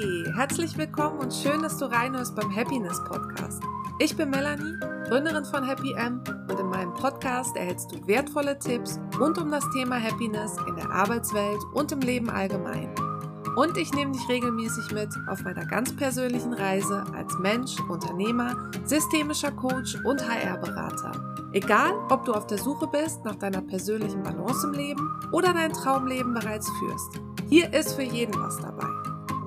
Herzlich willkommen und schön, dass du reinhörst beim Happiness Podcast. Ich bin Melanie, Gründerin von Happy M und in meinem Podcast erhältst du wertvolle Tipps rund um das Thema Happiness in der Arbeitswelt und im Leben allgemein. Und ich nehme dich regelmäßig mit auf meiner ganz persönlichen Reise als Mensch, Unternehmer, systemischer Coach und HR-Berater. Egal, ob du auf der Suche bist nach deiner persönlichen Balance im Leben oder dein Traumleben bereits führst. Hier ist für jeden was dabei.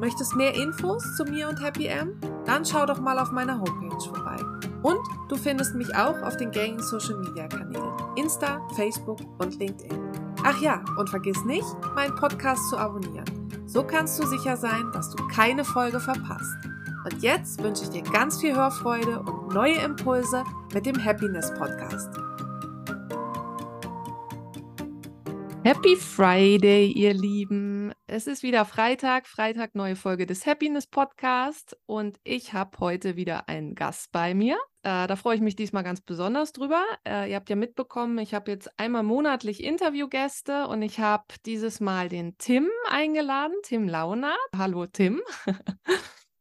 Möchtest mehr Infos zu mir und Happy M? Dann schau doch mal auf meiner Homepage vorbei. Und du findest mich auch auf den gängigen Social Media Kanälen Insta, Facebook und LinkedIn. Ach ja, und vergiss nicht, meinen Podcast zu abonnieren. So kannst du sicher sein, dass du keine Folge verpasst. Und jetzt wünsche ich dir ganz viel Hörfreude und neue Impulse mit dem Happiness Podcast. Happy Friday, ihr Lieben. Es ist wieder Freitag, Freitag neue Folge des Happiness Podcast und ich habe heute wieder einen Gast bei mir. Äh, da freue ich mich diesmal ganz besonders drüber. Äh, ihr habt ja mitbekommen, ich habe jetzt einmal monatlich Interviewgäste und ich habe dieses Mal den Tim eingeladen, Tim Launert. Hallo Tim.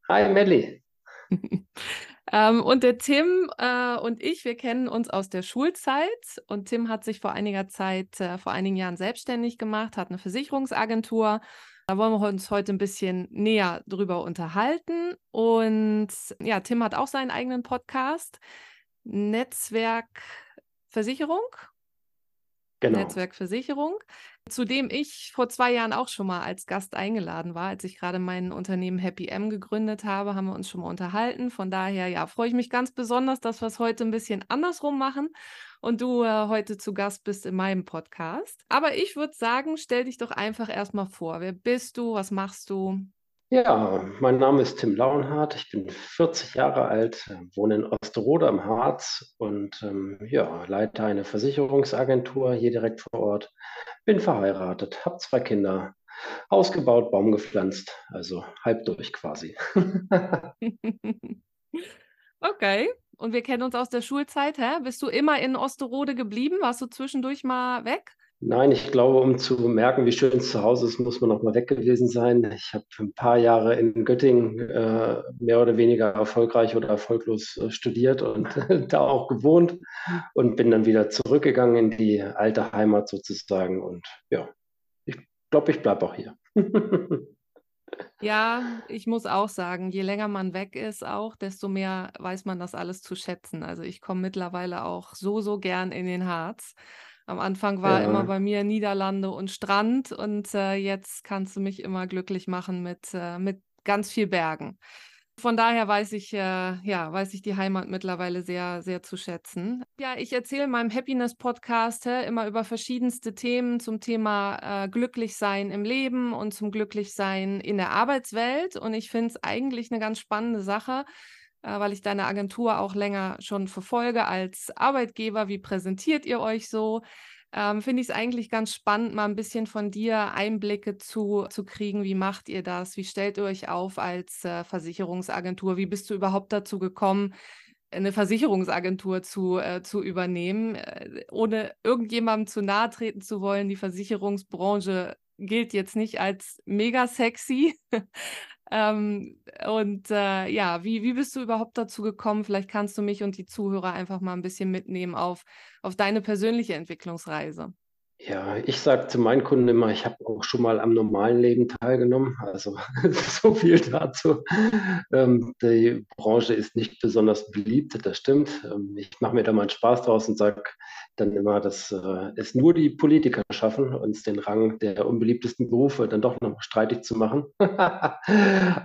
Hi Melli. Ähm, und der Tim äh, und ich, wir kennen uns aus der Schulzeit und Tim hat sich vor einiger Zeit, äh, vor einigen Jahren selbstständig gemacht, hat eine Versicherungsagentur. Da wollen wir uns heute ein bisschen näher drüber unterhalten. Und ja, Tim hat auch seinen eigenen Podcast, Netzwerkversicherung. Genau. Netzwerkversicherung, zu dem ich vor zwei Jahren auch schon mal als Gast eingeladen war. Als ich gerade mein Unternehmen Happy M gegründet habe, haben wir uns schon mal unterhalten. Von daher, ja, freue ich mich ganz besonders, dass wir es heute ein bisschen andersrum machen und du äh, heute zu Gast bist in meinem Podcast. Aber ich würde sagen, stell dich doch einfach erstmal vor. Wer bist du? Was machst du? Ja, mein Name ist Tim Launhardt. Ich bin 40 Jahre alt, äh, wohne in Osterode am Harz und ähm, ja, leite eine Versicherungsagentur hier direkt vor Ort. Bin verheiratet, habe zwei Kinder, Haus gebaut, Baum gepflanzt, also halb durch quasi. okay. Und wir kennen uns aus der Schulzeit, hä? Bist du immer in Osterode geblieben? Warst du zwischendurch mal weg? Nein, ich glaube, um zu merken, wie schön es zu Hause ist, muss man noch mal weg gewesen sein. Ich habe ein paar Jahre in Göttingen äh, mehr oder weniger erfolgreich oder erfolglos äh, studiert und da auch gewohnt und bin dann wieder zurückgegangen in die alte Heimat sozusagen. Und ja, ich glaube, ich bleibe auch hier. ja, ich muss auch sagen, je länger man weg ist, auch, desto mehr weiß man das alles zu schätzen. Also ich komme mittlerweile auch so, so gern in den Harz. Am Anfang war ja. immer bei mir Niederlande und Strand und äh, jetzt kannst du mich immer glücklich machen mit, äh, mit ganz viel Bergen. Von daher weiß ich, äh, ja, weiß ich die Heimat mittlerweile sehr, sehr zu schätzen. Ja, ich erzähle in meinem Happiness-Podcast immer über verschiedenste Themen zum Thema äh, Glücklichsein im Leben und zum Glücklichsein in der Arbeitswelt. Und ich finde es eigentlich eine ganz spannende Sache, weil ich deine Agentur auch länger schon verfolge als Arbeitgeber. Wie präsentiert ihr euch so? Ähm, Finde ich es eigentlich ganz spannend, mal ein bisschen von dir Einblicke zu, zu kriegen. Wie macht ihr das? Wie stellt ihr euch auf als äh, Versicherungsagentur? Wie bist du überhaupt dazu gekommen, eine Versicherungsagentur zu, äh, zu übernehmen, äh, ohne irgendjemandem zu nahe treten zu wollen? Die Versicherungsbranche gilt jetzt nicht als mega sexy. Ähm, und äh, ja, wie, wie bist du überhaupt dazu gekommen? Vielleicht kannst du mich und die Zuhörer einfach mal ein bisschen mitnehmen auf, auf deine persönliche Entwicklungsreise. Ja, ich sage zu meinen Kunden immer, ich habe auch schon mal am normalen Leben teilgenommen. Also so viel dazu. Ähm, die Branche ist nicht besonders beliebt, das stimmt. Ähm, ich mache mir da mal einen Spaß draus und sage dann immer, dass äh, es nur die Politiker schaffen, uns den Rang der unbeliebtesten Berufe dann doch noch streitig zu machen.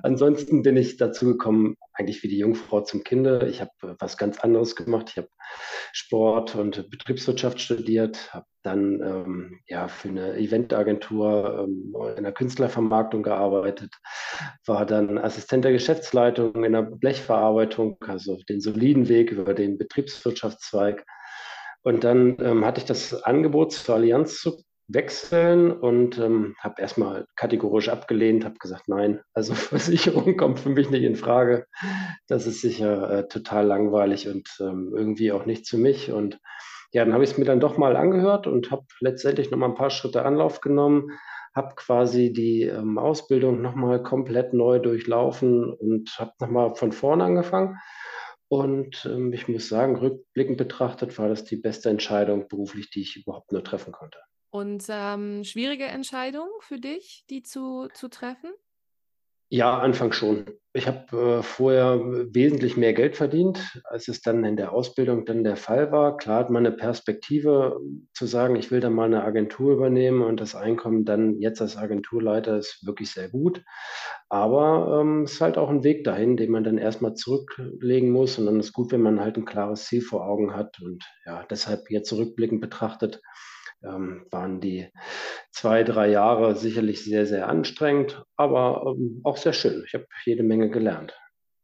Ansonsten bin ich dazu gekommen, eigentlich wie die Jungfrau zum Kinde. Ich habe äh, was ganz anderes gemacht. Ich habe Sport und Betriebswirtschaft studiert, habe dann ähm, ja, für eine Eventagentur ähm, in der Künstlervermarktung gearbeitet, war dann Assistent der Geschäftsleitung in der Blechverarbeitung, also den soliden Weg über den Betriebswirtschaftszweig. Und dann ähm, hatte ich das Angebot zur Allianz zu wechseln und ähm, habe erstmal kategorisch abgelehnt, habe gesagt, nein, also Versicherung kommt für mich nicht in Frage. Das ist sicher äh, total langweilig und ähm, irgendwie auch nicht für mich. Und ja, dann habe ich es mir dann doch mal angehört und habe letztendlich noch mal ein paar Schritte Anlauf genommen, habe quasi die ähm, Ausbildung nochmal komplett neu durchlaufen und habe nochmal von vorne angefangen. Und ähm, ich muss sagen, rückblickend betrachtet war das die beste Entscheidung beruflich, die ich überhaupt nur treffen konnte. Und ähm, schwierige Entscheidung für dich, die zu, zu treffen? Ja, Anfang schon. Ich habe äh, vorher wesentlich mehr Geld verdient, als es dann in der Ausbildung dann der Fall war. Klar hat man eine Perspektive zu sagen, ich will dann mal eine Agentur übernehmen und das Einkommen dann jetzt als Agenturleiter ist wirklich sehr gut. Aber ähm, es ist halt auch ein Weg dahin, den man dann erstmal zurücklegen muss. Und dann ist gut, wenn man halt ein klares Ziel vor Augen hat. Und ja, deshalb jetzt zurückblickend betrachtet, ähm, waren die zwei, drei Jahre sicherlich sehr, sehr anstrengend, aber ähm, auch sehr schön. Ich habe jede Menge gelernt.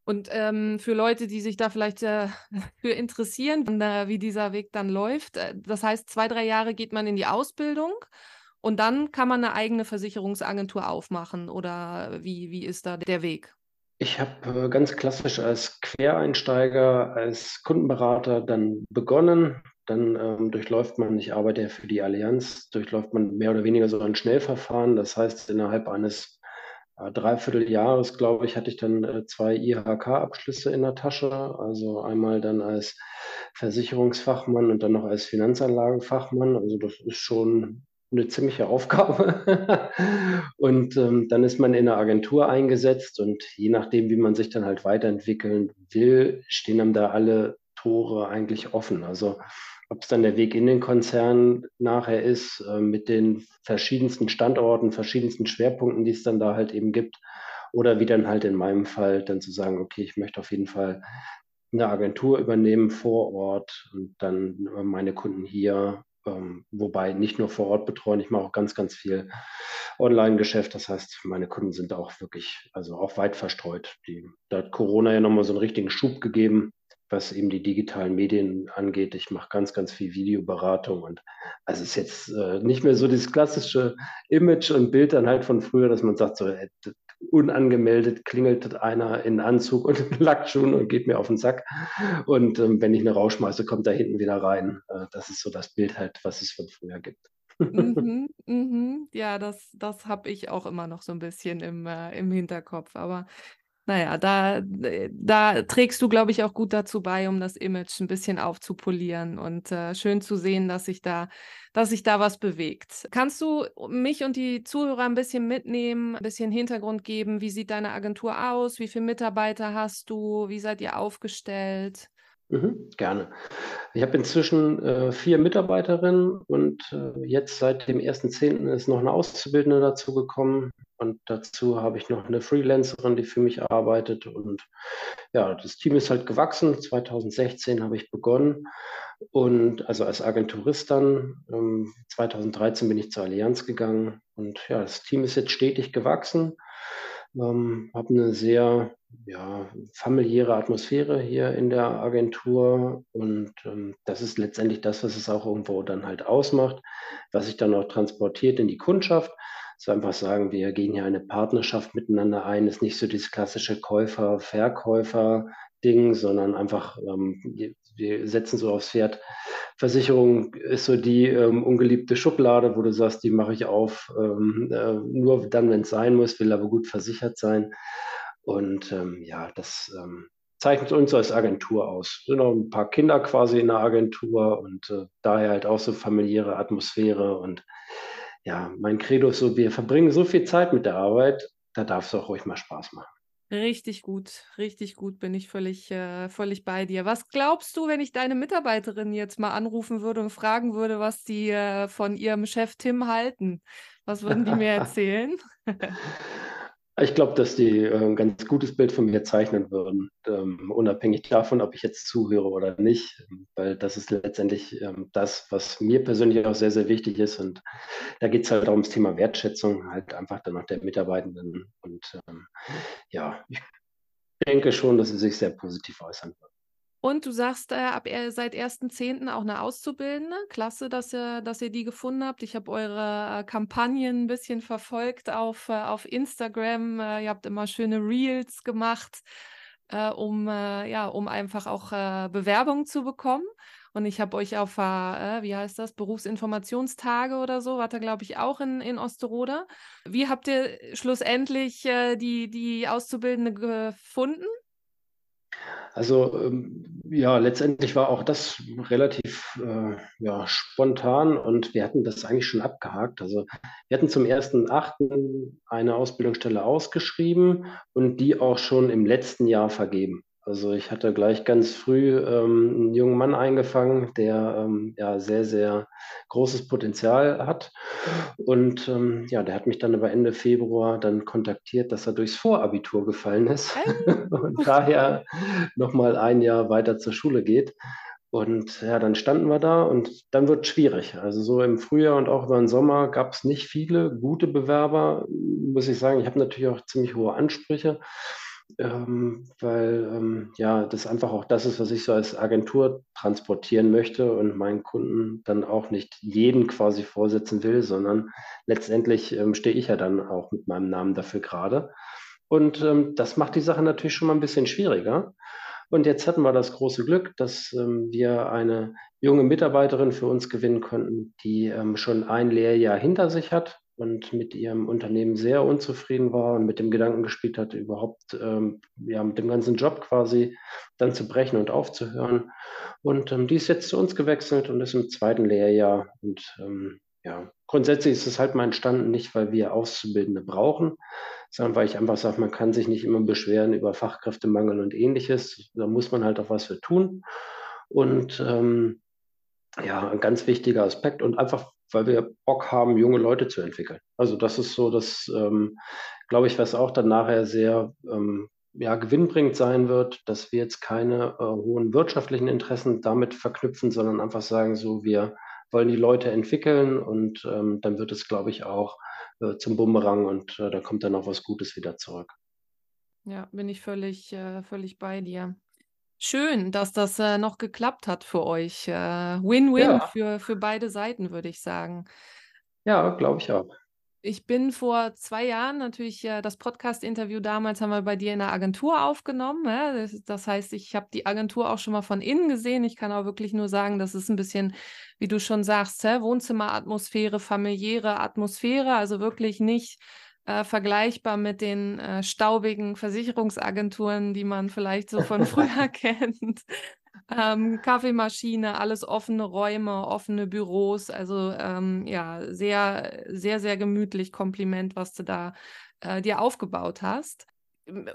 Und ähm, für Leute, die sich da vielleicht äh, für interessieren, wie dieser Weg dann läuft, äh, das heißt, zwei, drei Jahre geht man in die Ausbildung und dann kann man eine eigene Versicherungsagentur aufmachen oder wie, wie ist da der Weg? Ich habe äh, ganz klassisch als Quereinsteiger, als Kundenberater dann begonnen, dann ähm, durchläuft man, ich arbeite ja für die Allianz, durchläuft man mehr oder weniger so ein Schnellverfahren. Das heißt, innerhalb eines äh, Dreivierteljahres, glaube ich, hatte ich dann äh, zwei IHK-Abschlüsse in der Tasche. Also einmal dann als Versicherungsfachmann und dann noch als Finanzanlagenfachmann. Also das ist schon eine ziemliche Aufgabe. und ähm, dann ist man in einer Agentur eingesetzt und je nachdem, wie man sich dann halt weiterentwickeln will, stehen einem da alle Tore eigentlich offen. Also ob es dann der Weg in den Konzern nachher ist, äh, mit den verschiedensten Standorten, verschiedensten Schwerpunkten, die es dann da halt eben gibt, oder wie dann halt in meinem Fall dann zu sagen, okay, ich möchte auf jeden Fall eine Agentur übernehmen vor Ort und dann äh, meine Kunden hier, ähm, wobei nicht nur vor Ort betreuen, ich mache auch ganz, ganz viel Online-Geschäft. Das heißt, meine Kunden sind auch wirklich, also auch weit verstreut. Die, da hat Corona ja nochmal so einen richtigen Schub gegeben was eben die digitalen Medien angeht. Ich mache ganz, ganz viel Videoberatung und also es ist jetzt äh, nicht mehr so dieses klassische Image und Bild dann halt von früher, dass man sagt, so äh, unangemeldet klingelt einer in Anzug und Lackschuhen und geht mir auf den Sack. Und ähm, wenn ich eine rausschmeiße, kommt da hinten wieder rein. Äh, das ist so das Bild halt, was es von früher gibt. mhm, mhm. Ja, das, das habe ich auch immer noch so ein bisschen im, äh, im Hinterkopf. Aber naja, da, äh, da trägst du, glaube ich, auch gut dazu bei, um das Image ein bisschen aufzupolieren und äh, schön zu sehen, dass sich da, dass sich da was bewegt. Kannst du mich und die Zuhörer ein bisschen mitnehmen, ein bisschen Hintergrund geben? Wie sieht deine Agentur aus? Wie viele Mitarbeiter hast du? Wie seid ihr aufgestellt? Mhm, gerne. Ich habe inzwischen äh, vier Mitarbeiterinnen und äh, jetzt seit dem 1.10. ist noch eine Auszubildende dazu gekommen. Und dazu habe ich noch eine Freelancerin, die für mich arbeitet. Und ja, das Team ist halt gewachsen. 2016 habe ich begonnen. Und also als Agenturist dann. Ähm, 2013 bin ich zur Allianz gegangen. Und ja, das Team ist jetzt stetig gewachsen. Ähm, habe eine sehr ja, familiäre Atmosphäre hier in der Agentur und ähm, das ist letztendlich das, was es auch irgendwo dann halt ausmacht, was sich dann auch transportiert in die Kundschaft. So einfach sagen, wir gehen hier eine Partnerschaft miteinander ein, ist nicht so dieses klassische Käufer-Verkäufer-Ding, sondern einfach, ähm, wir setzen so aufs Pferd. Versicherung ist so die ähm, ungeliebte Schublade, wo du sagst, die mache ich auf, ähm, äh, nur dann, wenn es sein muss, will aber gut versichert sein. Und ähm, ja, das ähm, zeichnet uns als Agentur aus. Es sind noch ein paar Kinder quasi in der Agentur und äh, daher halt auch so familiäre Atmosphäre. Und ja, mein Credo ist so, wir verbringen so viel Zeit mit der Arbeit, da darf es auch ruhig mal Spaß machen. Richtig gut, richtig gut, bin ich völlig, äh, völlig bei dir. Was glaubst du, wenn ich deine Mitarbeiterin jetzt mal anrufen würde und fragen würde, was die äh, von ihrem Chef Tim halten? Was würden die mir erzählen? Ich glaube, dass die äh, ein ganz gutes Bild von mir zeichnen würden, ähm, unabhängig davon, ob ich jetzt zuhöre oder nicht, weil das ist letztendlich ähm, das, was mir persönlich auch sehr, sehr wichtig ist. Und da geht es halt auch ums Thema Wertschätzung, halt einfach dann auch der Mitarbeitenden. Und ähm, ja, ich denke schon, dass sie sich sehr positiv äußern würden. Und du sagst, äh, ab seit 1.10. auch eine Auszubildende. Klasse, dass ihr, dass ihr die gefunden habt. Ich habe eure äh, Kampagnen ein bisschen verfolgt auf, äh, auf Instagram. Äh, ihr habt immer schöne Reels gemacht, äh, um, äh, ja, um einfach auch Bewerbungen zu bekommen. Und ich habe euch auf, äh, wie heißt das, Berufsinformationstage oder so, wart ihr, glaube ich, auch in, in Osterode. Wie habt ihr schlussendlich äh, die, die Auszubildende gefunden? Also ähm, ja, letztendlich war auch das relativ äh, ja, spontan und wir hatten das eigentlich schon abgehakt. Also wir hatten zum 1.8. eine Ausbildungsstelle ausgeschrieben und die auch schon im letzten Jahr vergeben. Also ich hatte gleich ganz früh ähm, einen jungen Mann eingefangen, der ähm, ja sehr, sehr großes Potenzial hat. Und ähm, ja, der hat mich dann aber Ende Februar dann kontaktiert, dass er durchs Vorabitur gefallen ist und daher nochmal ein Jahr weiter zur Schule geht. Und ja, dann standen wir da und dann wird es schwierig. Also so im Frühjahr und auch über den Sommer gab es nicht viele gute Bewerber, muss ich sagen. Ich habe natürlich auch ziemlich hohe Ansprüche ähm, weil ähm, ja, das einfach auch das ist, was ich so als Agentur transportieren möchte und meinen Kunden dann auch nicht jeden quasi vorsetzen will, sondern letztendlich ähm, stehe ich ja dann auch mit meinem Namen dafür gerade. Und ähm, das macht die Sache natürlich schon mal ein bisschen schwieriger. Und jetzt hatten wir das große Glück, dass ähm, wir eine junge Mitarbeiterin für uns gewinnen konnten, die ähm, schon ein Lehrjahr hinter sich hat und mit ihrem Unternehmen sehr unzufrieden war und mit dem Gedanken gespielt hatte, überhaupt ähm, ja, mit dem ganzen Job quasi dann zu brechen und aufzuhören. Und ähm, die ist jetzt zu uns gewechselt und ist im zweiten Lehrjahr. Und ähm, ja, grundsätzlich ist es halt mal entstanden, nicht weil wir Auszubildende brauchen, sondern weil ich einfach sage, man kann sich nicht immer beschweren über Fachkräftemangel und ähnliches. Da muss man halt auch was für tun. Und ähm, ja, ein ganz wichtiger Aspekt und einfach weil wir Bock haben, junge Leute zu entwickeln. Also das ist so, das ähm, glaube ich, was auch dann nachher sehr ähm, ja, gewinnbringend sein wird, dass wir jetzt keine äh, hohen wirtschaftlichen Interessen damit verknüpfen, sondern einfach sagen, so, wir wollen die Leute entwickeln und ähm, dann wird es, glaube ich, auch äh, zum Bumerang und äh, da kommt dann auch was Gutes wieder zurück. Ja, bin ich völlig, äh, völlig bei dir. Schön, dass das, äh, noch geklappt hat für euch. Äh, Win-win Ja, für für beide Seiten, würde ich sagen. ja, glaube ich auch. Ich bin vor zwei Jahren natürlich äh, das Podcast-Interview damals haben wir bei dir in der Agentur aufgenommen, ne? Das das heißt, ich habe die Agentur auch schon mal von innen gesehen. Ich kann auch wirklich nur sagen, das ist ein bisschen, wie du schon sagst, hä, Wohnzimmeratmosphäre, familiäre Atmosphäre, also wirklich nicht äh, vergleichbar mit den äh, staubigen Versicherungsagenturen, die man vielleicht so von früher kennt. Ähm, Kaffeemaschine, alles offene Räume, offene Büros. Also ähm, ja, sehr, sehr, sehr gemütlich. Kompliment, was du da äh, dir aufgebaut hast.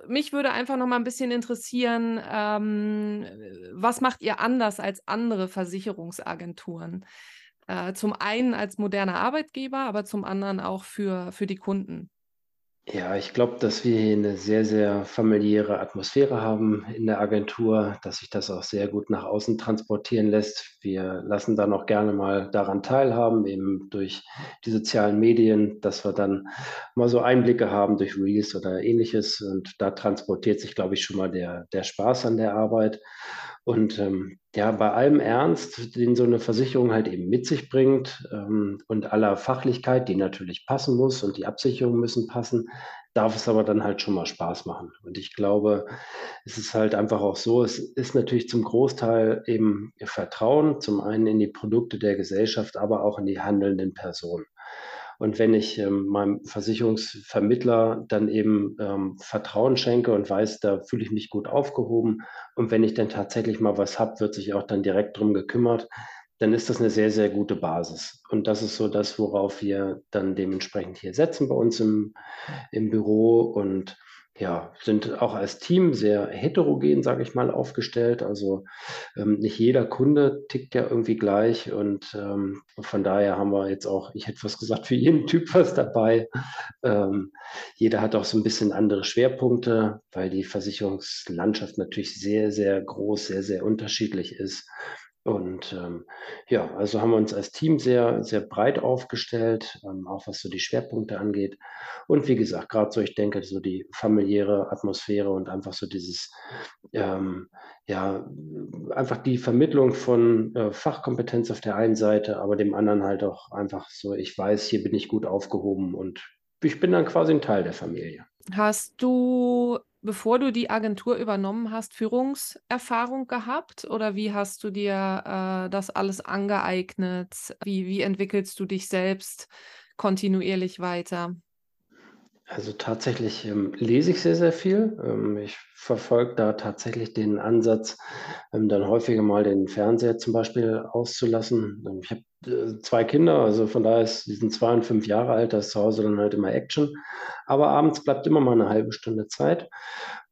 Mich würde einfach noch mal ein bisschen interessieren, ähm, was macht ihr anders als andere Versicherungsagenturen? Äh, zum einen als moderner Arbeitgeber, aber zum anderen auch für, für die Kunden. Ja, ich glaube, dass wir hier eine sehr, sehr familiäre Atmosphäre haben in der Agentur, dass sich das auch sehr gut nach außen transportieren lässt. Wir lassen dann auch gerne mal daran teilhaben, eben durch die sozialen Medien, dass wir dann mal so Einblicke haben durch Reels oder Ähnliches. Und da transportiert sich, glaube ich, schon mal der der Spaß an der Arbeit. Und ähm, ja, bei allem Ernst, den so eine Versicherung halt eben mit sich bringt ähm, und aller Fachlichkeit, die natürlich passen muss und die Absicherungen müssen passen, darf es aber dann halt schon mal Spaß machen. Und ich glaube, es ist halt einfach auch so, es ist natürlich zum Großteil eben Vertrauen, zum einen in die Produkte der Gesellschaft, aber auch in die handelnden Personen. Und wenn ich ähm, meinem Versicherungsvermittler dann eben ähm, Vertrauen schenke und weiß, da fühle ich mich gut aufgehoben und wenn ich dann tatsächlich mal was habe, wird sich auch dann direkt drum gekümmert, dann ist das eine sehr, sehr gute Basis. Und das ist so das, worauf wir dann dementsprechend hier setzen bei uns im, im Büro und ja, sind auch als Team sehr heterogen, sage ich mal, aufgestellt. Also ähm, nicht jeder Kunde tickt ja irgendwie gleich und ähm, von daher haben wir jetzt auch, ich hätte fast gesagt, für jeden Typ was dabei. Ähm, jeder hat auch so ein bisschen andere Schwerpunkte, weil die Versicherungslandschaft natürlich sehr, sehr groß, sehr, sehr unterschiedlich ist. Und ähm, ja, also haben wir uns als Team sehr, sehr breit aufgestellt, ähm, auch was so die Schwerpunkte angeht. Und wie gesagt, gerade so, ich denke, so die familiäre Atmosphäre und einfach so dieses, ähm, ja, einfach die Vermittlung von äh, Fachkompetenz auf der einen Seite, aber dem anderen halt auch einfach so, ich weiß, hier bin ich gut aufgehoben und ich bin dann quasi ein Teil der Familie. Hast du bevor du die Agentur übernommen hast, Führungserfahrung gehabt oder wie hast du dir äh, das alles angeeignet? Wie, wie entwickelst du dich selbst kontinuierlich weiter? Also tatsächlich ähm, lese ich sehr, sehr viel. Ähm, ich verfolge da tatsächlich den Ansatz, ähm, dann häufiger mal den Fernseher zum Beispiel auszulassen. Ähm, ich habe äh, zwei Kinder, also von daher ist, die sind zwei und fünf Jahre alt, da ist zu Hause dann halt immer Action. Aber abends bleibt immer mal eine halbe Stunde Zeit.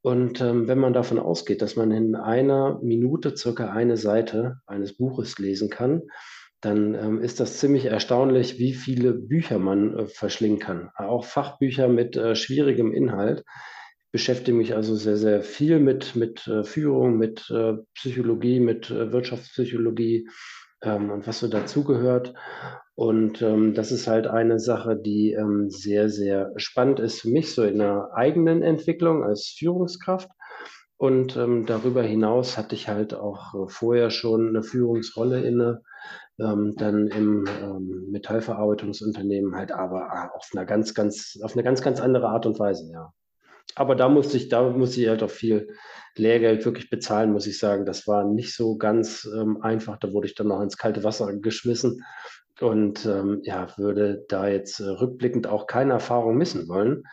Und ähm, wenn man davon ausgeht, dass man in einer Minute circa eine Seite eines Buches lesen kann, dann ähm, ist das ziemlich erstaunlich, wie viele Bücher man äh, verschlingen kann. Auch Fachbücher mit äh, schwierigem Inhalt. Ich beschäftige mich also sehr, sehr viel mit, mit äh, Führung, mit äh, Psychologie, mit äh, Wirtschaftspsychologie ähm, und was so dazugehört. Und ähm, das ist halt eine Sache, die ähm, sehr, sehr spannend ist für mich, so in der eigenen Entwicklung als Führungskraft. Und ähm, darüber hinaus hatte ich halt auch äh, vorher schon eine Führungsrolle inne ähm, dann im ähm, Metallverarbeitungsunternehmen halt aber ah, auf einer ganz, ganz, auf eine ganz, ganz andere Art und Weise, ja. Aber da musste ich, da musste ich halt auch viel Lehrgeld wirklich bezahlen, muss ich sagen. Das war nicht so ganz ähm, einfach. Da wurde ich dann noch ins kalte Wasser geschmissen und ähm, ja, würde da jetzt äh, rückblickend auch keine Erfahrung missen wollen.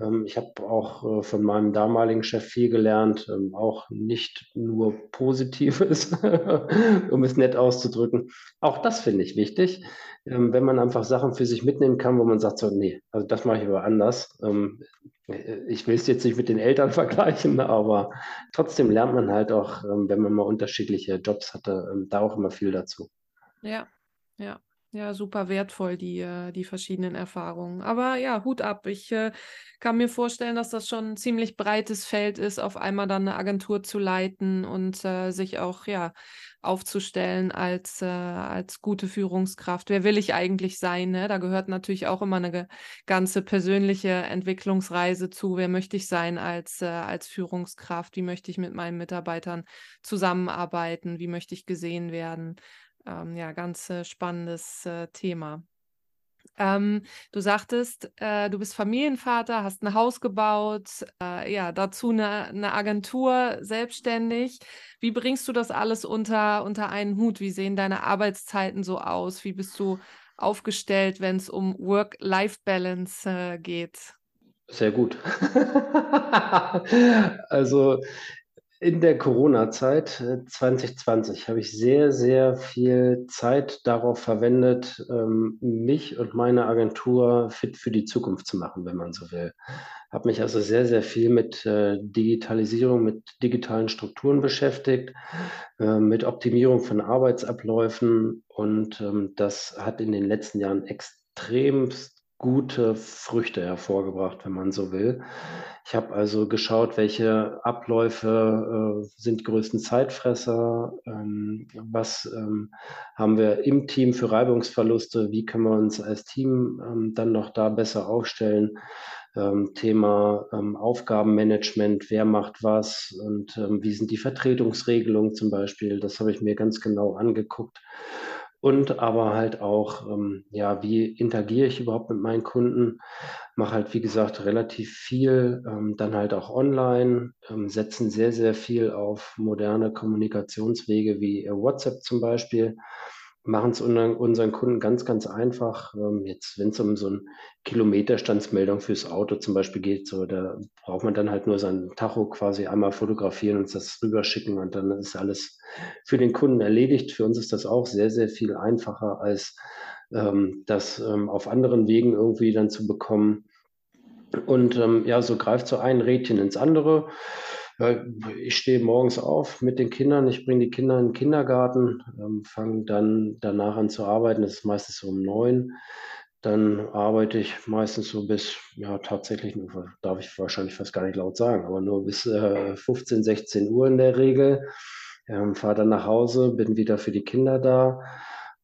Ähm, ich habe auch äh, von meinem damaligen Chef viel gelernt, ähm, auch nicht nur Positives, um es nett auszudrücken. Auch das finde ich wichtig, ähm, wenn man einfach Sachen für sich mitnehmen kann, wo man sagt, so, nee, also das mache ich aber anders. Äh, ich will es jetzt nicht mit den Eltern vergleichen, aber trotzdem lernt man halt auch, wenn man mal unterschiedliche Jobs hatte, da auch immer viel dazu. Ja, ja. Ja, super wertvoll, die, äh, die verschiedenen Erfahrungen. Aber ja, Hut ab. Ich äh, kann mir vorstellen, dass das schon ein ziemlich breites Feld ist, auf einmal dann eine Agentur zu leiten und äh, sich auch ja aufzustellen als, äh, als gute Führungskraft. Wer will ich eigentlich sein? Ne? Da gehört natürlich auch immer eine ganze persönliche Entwicklungsreise zu. Wer möchte ich sein als, äh, als Führungskraft? Wie möchte ich mit meinen Mitarbeitern zusammenarbeiten? Wie möchte ich gesehen werden? Ähm, ja, ganz äh, spannendes äh, Thema. Ähm, du sagtest, äh, du bist Familienvater, hast ein Haus gebaut, äh, ja, dazu eine, eine, Agentur, selbstständig. Wie bringst du das alles unter, unter einen Hut? Wie sehen deine Arbeitszeiten so aus? Wie bist du aufgestellt, wenn es um Work-Life-Balance äh, geht? Sehr gut. also in der Corona-Zeit 2020 äh, habe ich sehr, sehr viel Zeit darauf verwendet, ähm, mich und meine Agentur fit für die Zukunft zu machen, wenn man so will. Habe mich also sehr, sehr viel mit äh, Digitalisierung, mit digitalen Strukturen beschäftigt, äh, mit Optimierung von Arbeitsabläufen und ähm, das hat in den letzten Jahren extremst gute Früchte hervorgebracht, wenn man so will. Ich habe also geschaut, welche Abläufe äh, sind größten Zeitfresser, ähm, was ähm, haben wir im Team für Reibungsverluste, wie können wir uns als Team ähm, dann noch da besser aufstellen. Ähm, Thema ähm, Aufgabenmanagement, wer macht was und ähm, wie sind die Vertretungsregelungen zum Beispiel, das habe ich mir ganz genau angeguckt und aber halt auch, ähm, ja, wie interagiere ich überhaupt mit meinen Kunden? Mache halt, wie gesagt, relativ viel, ähm, dann halt auch online, ähm, setzen sehr, sehr viel auf moderne Kommunikationswege wie äh, WhatsApp zum Beispiel machen es unseren Kunden ganz, ganz einfach. Ähm, jetzt, wenn es um so eine Kilometerstandsmeldung fürs Auto zum Beispiel geht, so, da braucht man dann halt nur sein Tacho quasi einmal fotografieren und das rüberschicken und dann ist alles für den Kunden erledigt. Für uns ist das auch sehr, sehr viel einfacher, als ähm, das ähm, auf anderen Wegen irgendwie dann zu bekommen. Und ähm, ja, so greift so ein Rädchen ins andere ich stehe morgens auf mit den Kindern, ich bringe die Kinder in den Kindergarten, ähm, fange dann danach an zu arbeiten, das ist meistens so um neun. Dann arbeite ich meistens so bis, ja, tatsächlich, darf ich wahrscheinlich fast gar nicht laut sagen, aber nur bis äh, 15, 16 Uhr in der Regel. Ähm, fahre dann nach Hause, bin wieder für die Kinder da.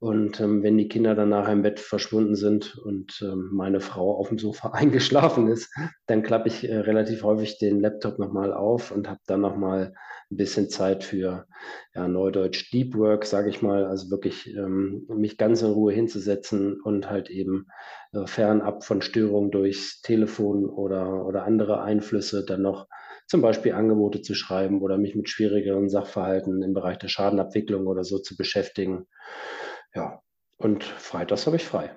Und ähm, wenn die Kinder dann nachher im Bett verschwunden sind und ähm, meine Frau auf dem Sofa eingeschlafen ist, dann klappe ich äh, relativ häufig den Laptop nochmal auf und habe dann nochmal ein bisschen Zeit für ja, Neudeutsch Deep Work, sage ich mal, also wirklich ähm, mich ganz in Ruhe hinzusetzen und halt eben äh, fernab von Störungen durchs Telefon oder, oder andere Einflüsse dann noch zum Beispiel Angebote zu schreiben oder mich mit schwierigeren Sachverhalten im Bereich der Schadenabwicklung oder so zu beschäftigen. Ja, und freitags habe ich frei.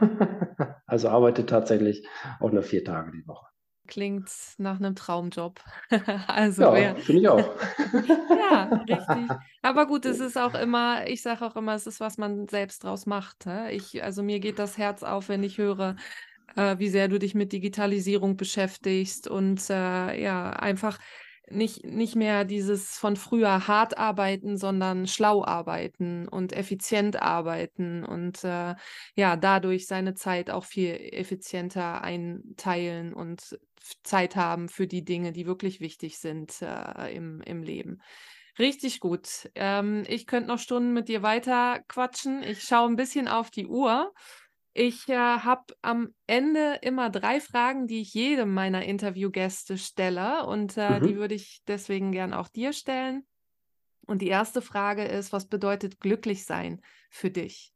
also arbeite tatsächlich auch nur vier Tage die Woche. Klingt nach einem Traumjob. also ja, finde ich auch. ja, richtig. Aber gut, es ist auch immer, ich sage auch immer, es ist, was man selbst draus macht. Ich, also mir geht das Herz auf, wenn ich höre, äh, wie sehr du dich mit Digitalisierung beschäftigst und äh, ja, einfach nicht, nicht mehr dieses von früher hart arbeiten, sondern schlau arbeiten und effizient arbeiten und äh, ja, dadurch seine Zeit auch viel effizienter einteilen und Zeit haben für die Dinge, die wirklich wichtig sind äh, im, im Leben. Richtig gut. Ähm, ich könnte noch Stunden mit dir weiter quatschen. Ich schaue ein bisschen auf die Uhr. Ich äh, habe am Ende immer drei Fragen, die ich jedem meiner Interviewgäste stelle und äh, mhm. die würde ich deswegen gern auch dir stellen. Und die erste Frage ist, was bedeutet glücklich sein für dich?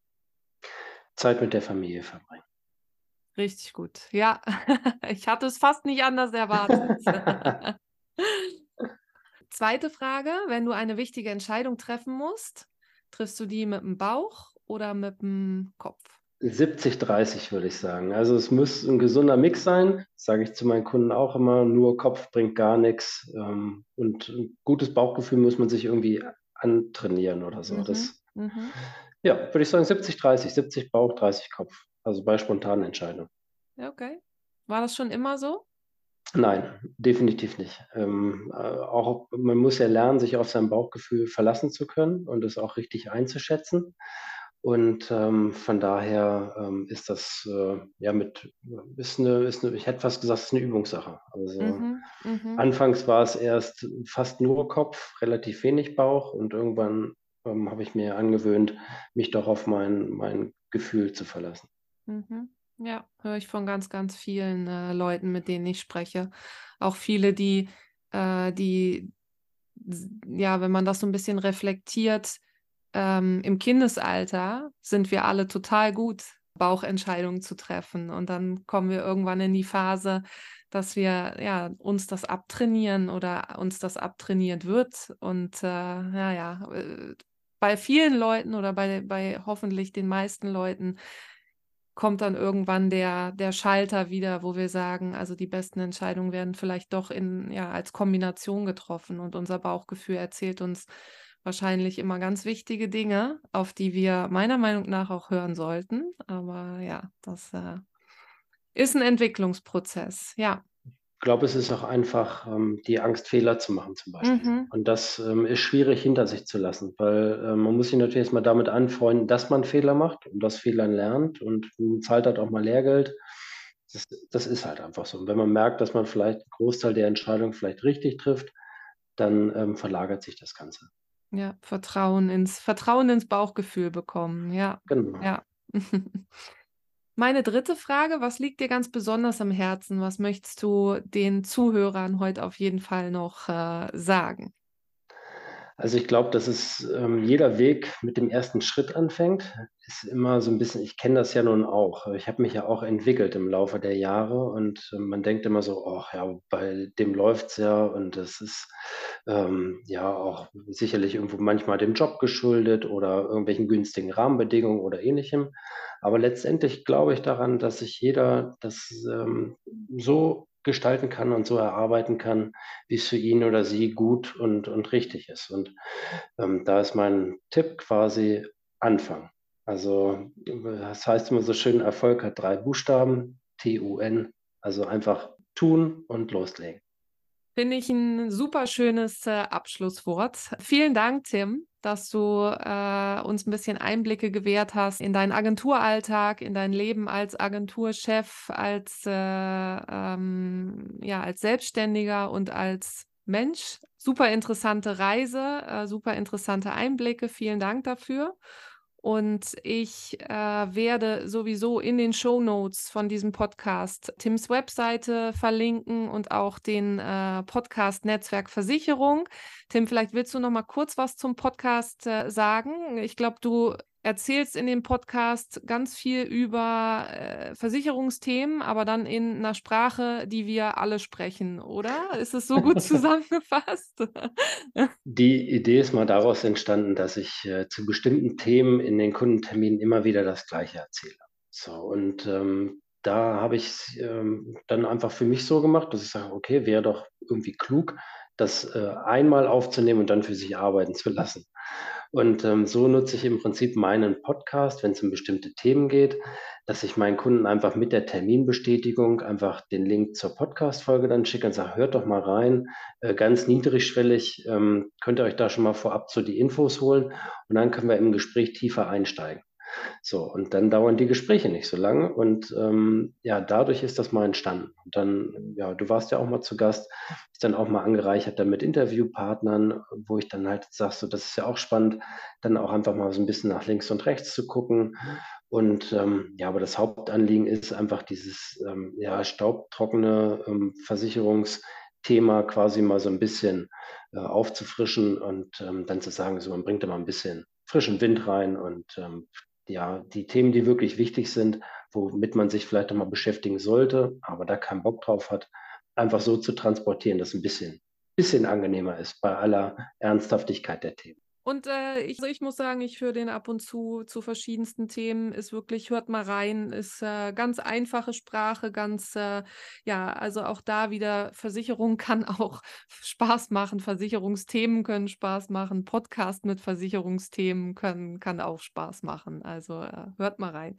Zeit mit der Familie verbringen. Richtig gut. Ja, ich hatte es fast nicht anders erwartet. Zweite Frage, wenn du eine wichtige Entscheidung treffen musst, triffst du die mit dem Bauch oder mit dem Kopf? 70-30 würde ich sagen. Also es muss ein gesunder Mix sein, sage ich zu meinen Kunden auch immer, nur Kopf bringt gar nichts. Ähm, und ein gutes Bauchgefühl muss man sich irgendwie antrainieren oder so. Mhm. Das, mhm. Ja, würde ich sagen 70-30, 70 Bauch, 30 Kopf. Also bei spontanen Entscheidungen. Okay. War das schon immer so? Nein, definitiv nicht. Ähm, äh, auch man muss ja lernen, sich auf sein Bauchgefühl verlassen zu können und es auch richtig einzuschätzen. Und ähm, von daher ähm, ist das äh, ja mit, ist eine, ist eine, ich hätte fast gesagt, es ist eine Übungssache. Also mhm, mhm. anfangs war es erst fast nur Kopf, relativ wenig Bauch und irgendwann ähm, habe ich mir angewöhnt, mich doch auf mein, mein Gefühl zu verlassen. Mhm. Ja, höre ich von ganz, ganz vielen äh, Leuten, mit denen ich spreche. Auch viele, die, äh, die, ja, wenn man das so ein bisschen reflektiert, ähm, im Kindesalter sind wir alle total gut, Bauchentscheidungen zu treffen. Und dann kommen wir irgendwann in die Phase, dass wir ja uns das abtrainieren oder uns das abtrainiert wird. Und äh, ja, ja, äh, bei vielen Leuten oder bei, bei hoffentlich den meisten Leuten kommt dann irgendwann der, der Schalter wieder, wo wir sagen, also die besten Entscheidungen werden vielleicht doch in, ja, als Kombination getroffen und unser Bauchgefühl erzählt uns, wahrscheinlich immer ganz wichtige Dinge, auf die wir meiner Meinung nach auch hören sollten. Aber ja, das äh, ist ein Entwicklungsprozess, ja. Ich glaube, es ist auch einfach ähm, die Angst, Fehler zu machen zum Beispiel. Mhm. Und das ähm, ist schwierig hinter sich zu lassen, weil äh, man muss sich natürlich erstmal damit anfreunden, dass man Fehler macht und das Fehlern lernt und man zahlt halt auch mal Lehrgeld. Das, das ist halt einfach so. Und wenn man merkt, dass man vielleicht einen Großteil der Entscheidung vielleicht richtig trifft, dann ähm, verlagert sich das Ganze. Ja, Vertrauen ins Vertrauen ins Bauchgefühl bekommen. Ja, Genau. ja. Meine dritte Frage, was liegt dir ganz besonders am Herzen? Was möchtest du den Zuhörern heute auf jeden Fall noch äh, sagen? Also ich glaube, dass es ähm, jeder Weg mit dem ersten Schritt anfängt, ist immer so ein bisschen, ich kenne das ja nun auch. Ich habe mich ja auch entwickelt im Laufe der Jahre und äh, man denkt immer so, ach ja, bei dem läuft es ja und das ist ähm, ja auch sicherlich irgendwo manchmal dem Job geschuldet oder irgendwelchen günstigen Rahmenbedingungen oder ähnlichem. Aber letztendlich glaube ich daran, dass sich jeder das ähm, so gestalten kann und so erarbeiten kann, wie es für ihn oder sie gut und, und richtig ist. Und ähm, da ist mein Tipp quasi Anfang. Also das heißt immer so schön, Erfolg hat drei Buchstaben, T-U-N, also einfach tun und loslegen. Finde ich ein super schönes äh, Abschlusswort. Vielen Dank, Tim, dass du äh, uns ein bisschen Einblicke gewährt hast in deinen Agenturalltag, in dein Leben als Agenturchef, als, äh, ähm, ja, als Selbstständiger und als Mensch. Super interessante Reise, äh, super interessante Einblicke. Vielen Dank dafür. Und ich äh, werde sowieso in den Show Notes von diesem Podcast Tims Webseite verlinken und auch den äh, Podcast Netzwerk Versicherung. Tim, vielleicht willst du noch mal kurz was zum Podcast äh, sagen. Ich glaube, du erzählst in dem Podcast ganz viel über äh, Versicherungsthemen, aber dann in einer Sprache, die wir alle sprechen, oder? Ist es so gut zusammengefasst? Die Idee ist mal daraus entstanden, dass ich äh, zu bestimmten Themen in den Kundenterminen immer wieder das Gleiche erzähle. So, und ähm, da habe ich es ähm, dann einfach für mich so gemacht, dass ich sage, okay, wäre doch irgendwie klug, das äh, einmal aufzunehmen und dann für sich arbeiten zu lassen. Und ähm, so nutze ich im Prinzip meinen Podcast, wenn es um bestimmte Themen geht, dass ich meinen Kunden einfach mit der Terminbestätigung einfach den Link zur Podcast-Folge dann schicke und sage, hört doch mal rein, äh, ganz niedrigschwellig, ähm, könnt ihr euch da schon mal vorab so die Infos holen und dann können wir im Gespräch tiefer einsteigen. So, und dann dauern die Gespräche nicht so lange. Und ähm, ja, dadurch ist das mal entstanden. Und dann, ja, du warst ja auch mal zu Gast, ist dann auch mal angereichert dann mit Interviewpartnern, wo ich dann halt sage, so, das ist ja auch spannend, dann auch einfach mal so ein bisschen nach links und rechts zu gucken. Und ähm, ja, aber das Hauptanliegen ist einfach dieses ähm, ja, staubtrockene ähm, Versicherungsthema quasi mal so ein bisschen äh, aufzufrischen und ähm, dann zu sagen, so man bringt da mal ein bisschen frischen Wind rein und ähm, ja, die Themen, die wirklich wichtig sind, womit man sich vielleicht nochmal beschäftigen sollte, aber da keinen Bock drauf hat, einfach so zu transportieren, dass ein bisschen, bisschen angenehmer ist bei aller Ernsthaftigkeit der Themen. Und äh, ich, also ich muss sagen, ich höre den ab und zu zu verschiedensten Themen. Ist wirklich, hört mal rein, ist äh, ganz einfache Sprache, ganz, äh, ja, also auch da wieder, Versicherung kann auch Spaß machen, Versicherungsthemen können Spaß machen, Podcast mit Versicherungsthemen können, kann auch Spaß machen. Also äh, hört mal rein.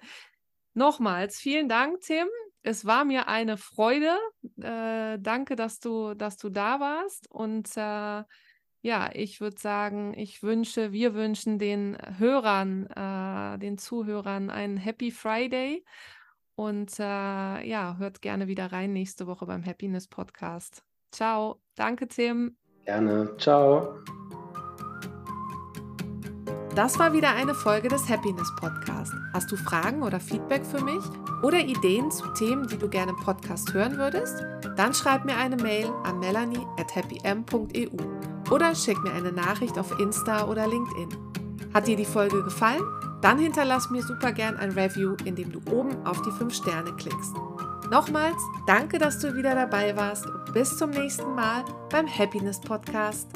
Nochmals, vielen Dank, Tim. Es war mir eine Freude. Äh, danke, dass du, dass du da warst und äh, ja, ich würde sagen, ich wünsche, wir wünschen den Hörern, äh, den Zuhörern einen Happy Friday und äh, ja, hört gerne wieder rein nächste Woche beim Happiness Podcast. Ciao. Danke, Tim. Gerne. Ciao. Das war wieder eine Folge des Happiness Podcast. Hast du Fragen oder Feedback für mich oder Ideen zu Themen, die du gerne im Podcast hören würdest? Dann schreib mir eine Mail an melanie at happym.eu oder schick mir eine Nachricht auf Insta oder LinkedIn. Hat dir die Folge gefallen? Dann hinterlass mir super gern ein Review, indem du oben auf die 5 Sterne klickst. Nochmals, danke, dass du wieder dabei warst und bis zum nächsten Mal beim Happiness Podcast.